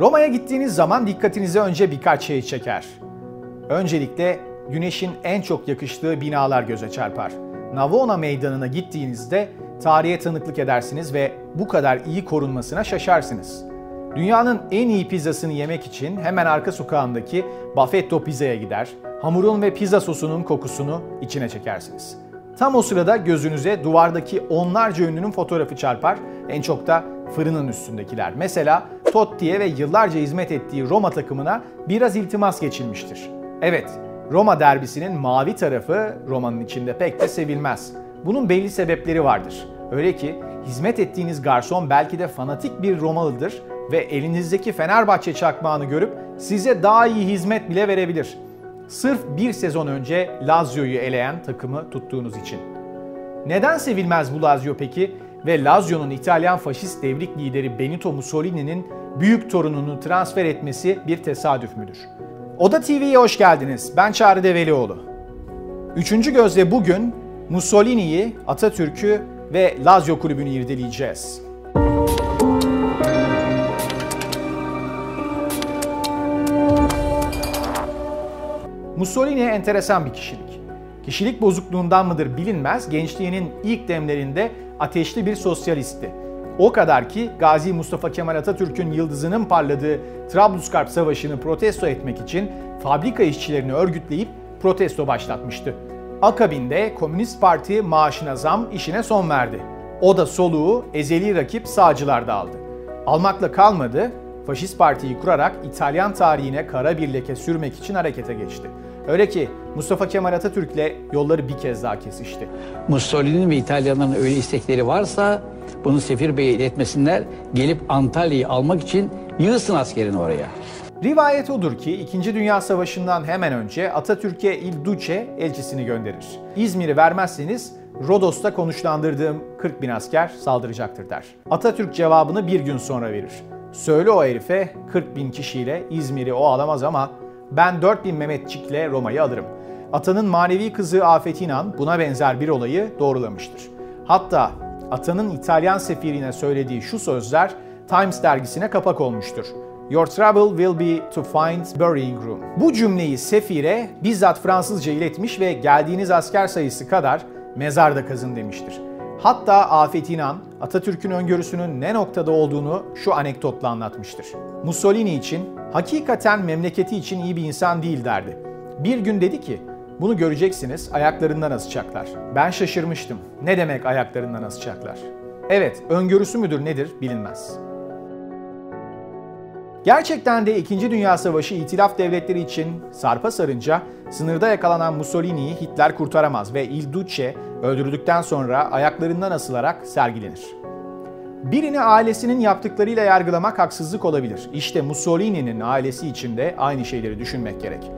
Roma'ya gittiğiniz zaman dikkatinize önce birkaç şey çeker. Öncelikle güneşin en çok yakıştığı binalar göze çarpar. Navona Meydanı'na gittiğinizde tarihe tanıklık edersiniz ve bu kadar iyi korunmasına şaşarsınız. Dünyanın en iyi pizzasını yemek için hemen arka sokağındaki Buffetto Pizza'ya gider, hamurun ve pizza sosunun kokusunu içine çekersiniz. Tam o sırada gözünüze duvardaki onlarca ünlünün fotoğrafı çarpar, en çok da fırının üstündekiler. Mesela Totti'ye ve yıllarca hizmet ettiği Roma takımına biraz iltimas geçilmiştir. Evet, Roma derbisinin mavi tarafı Roma'nın içinde pek de sevilmez. Bunun belli sebepleri vardır. Öyle ki hizmet ettiğiniz garson belki de fanatik bir Romalıdır ve elinizdeki Fenerbahçe çakmağını görüp size daha iyi hizmet bile verebilir. Sırf bir sezon önce Lazio'yu eleyen takımı tuttuğunuz için. Neden sevilmez bu Lazio peki? Ve Lazio'nun İtalyan faşist devrik lideri Benito Mussolini'nin büyük torununu transfer etmesi bir tesadüf müdür? Oda TV'ye hoş geldiniz. Ben Çağrı Develioğlu. Üçüncü gözle bugün Mussolini'yi, Atatürk'ü ve Lazio kulübünü irdeleyeceğiz. Mussolini enteresan bir kişilik. Kişilik bozukluğundan mıdır bilinmez, gençliğinin ilk demlerinde ateşli bir sosyalistti. O kadar ki Gazi Mustafa Kemal Atatürk'ün yıldızının parladığı Trablusgarp Savaşı'nı protesto etmek için fabrika işçilerini örgütleyip protesto başlatmıştı. Akabinde Komünist Parti maaşına zam işine son verdi. O da soluğu ezeli rakip sağcılarda aldı. Almakla kalmadı, Faşist Parti'yi kurarak İtalyan tarihine kara bir leke sürmek için harekete geçti. Öyle ki Mustafa Kemal Atatürk'le yolları bir kez daha kesişti. Mussolini'nin ve İtalyanların öyle istekleri varsa bunu Sefir Bey'e iletmesinler. Gelip Antalya'yı almak için yığsın askerini oraya. Rivayet odur ki 2. Dünya Savaşı'ndan hemen önce Atatürk'e Il Duce elçisini gönderir. İzmir'i vermezseniz Rodos'ta konuşlandırdığım 40 bin asker saldıracaktır der. Atatürk cevabını bir gün sonra verir. Söyle o herife 40 bin kişiyle İzmir'i o alamaz ama ben 4 bin Mehmetçik'le Roma'yı alırım. Atanın manevi kızı Afet İnan buna benzer bir olayı doğrulamıştır. Hatta Atanın İtalyan sefirine söylediği şu sözler Times dergisine kapak olmuştur. Your trouble will be to find burying room. Bu cümleyi sefire bizzat Fransızca iletmiş ve geldiğiniz asker sayısı kadar mezarda kazın demiştir. Hatta Afet İnan, Atatürk'ün öngörüsünün ne noktada olduğunu şu anekdotla anlatmıştır. Mussolini için hakikaten memleketi için iyi bir insan değil derdi. Bir gün dedi ki, bunu göreceksiniz, ayaklarından asacaklar. Ben şaşırmıştım. Ne demek ayaklarından asacaklar? Evet, öngörüsü müdür nedir bilinmez. Gerçekten de 2. Dünya Savaşı itilaf devletleri için sarpa sarınca sınırda yakalanan Mussolini'yi Hitler kurtaramaz ve Il Duce öldürüldükten sonra ayaklarından asılarak sergilenir. Birini ailesinin yaptıklarıyla yargılamak haksızlık olabilir. İşte Mussolini'nin ailesi için de aynı şeyleri düşünmek gerek.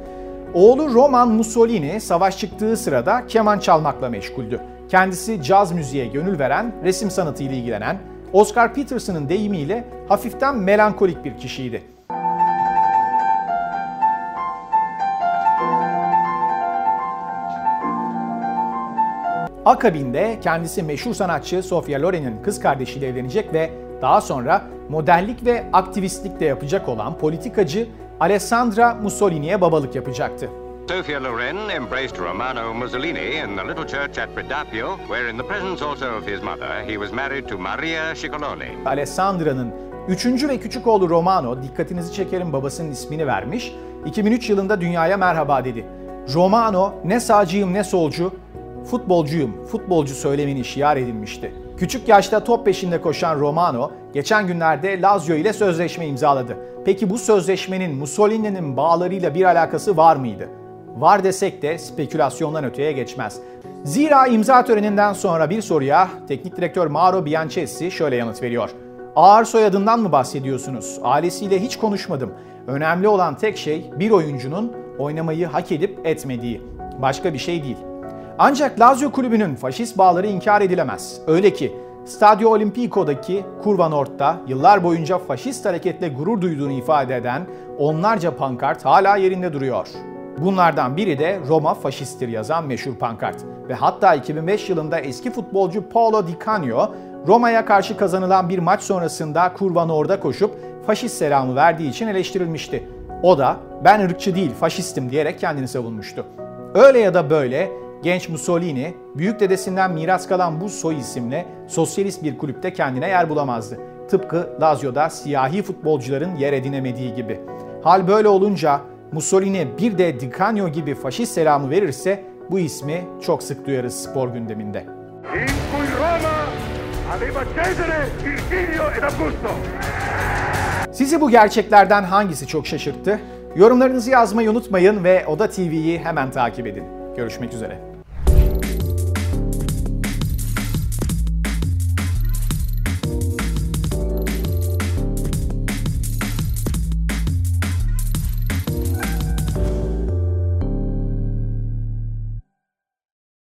Oğlu Roman Mussolini savaş çıktığı sırada keman çalmakla meşguldü. Kendisi caz müziğe gönül veren, resim sanatıyla ilgilenen, Oscar Peterson'ın deyimiyle hafiften melankolik bir kişiydi. Akabinde kendisi meşhur sanatçı Sofia Loren'in kız kardeşiyle evlenecek ve daha sonra modellik ve aktivistlik de yapacak olan politikacı Alessandra Mussolini'ye babalık yapacaktı. Sofia Loren embraced Romano Mussolini in the little church at Predappio, where in the presence also of his mother, he was married to Maria Ciccolone. Alessandra'nın üçüncü ve küçük oğlu Romano, dikkatinizi çekerim babasının ismini vermiş, 2003 yılında dünyaya merhaba dedi. Romano ne sağcıyım ne solcu, futbolcuyum, futbolcu söylemini şiar edilmişti. Küçük yaşta top peşinde koşan Romano, geçen günlerde Lazio ile sözleşme imzaladı. Peki bu sözleşmenin Mussolini'nin bağlarıyla bir alakası var mıydı? Var desek de spekülasyondan öteye geçmez. Zira imza töreninden sonra bir soruya teknik direktör Mauro Bianchessi şöyle yanıt veriyor. Ağır soyadından mı bahsediyorsunuz? Ailesiyle hiç konuşmadım. Önemli olan tek şey bir oyuncunun oynamayı hak edip etmediği. Başka bir şey değil. Ancak Lazio kulübünün faşist bağları inkar edilemez. Öyle ki Stadio Olimpico'daki Kurva Nord'da yıllar boyunca faşist hareketle gurur duyduğunu ifade eden onlarca pankart hala yerinde duruyor. Bunlardan biri de Roma faşisttir yazan meşhur pankart. Ve hatta 2005 yılında eski futbolcu Paolo Di Canio Roma'ya karşı kazanılan bir maç sonrasında kurban orada koşup faşist selamı verdiği için eleştirilmişti. O da ben ırkçı değil faşistim diyerek kendini savunmuştu. Öyle ya da böyle genç Mussolini büyük dedesinden miras kalan bu soy isimle sosyalist bir kulüpte kendine yer bulamazdı. Tıpkı Lazio'da siyahi futbolcuların yer edinemediği gibi. Hal böyle olunca Mussolini bir de Di Canio gibi faşist selamı verirse bu ismi çok sık duyarız spor gündeminde. Sizi bu gerçeklerden hangisi çok şaşırttı? Yorumlarınızı yazmayı unutmayın ve Oda TV'yi hemen takip edin. Görüşmek üzere.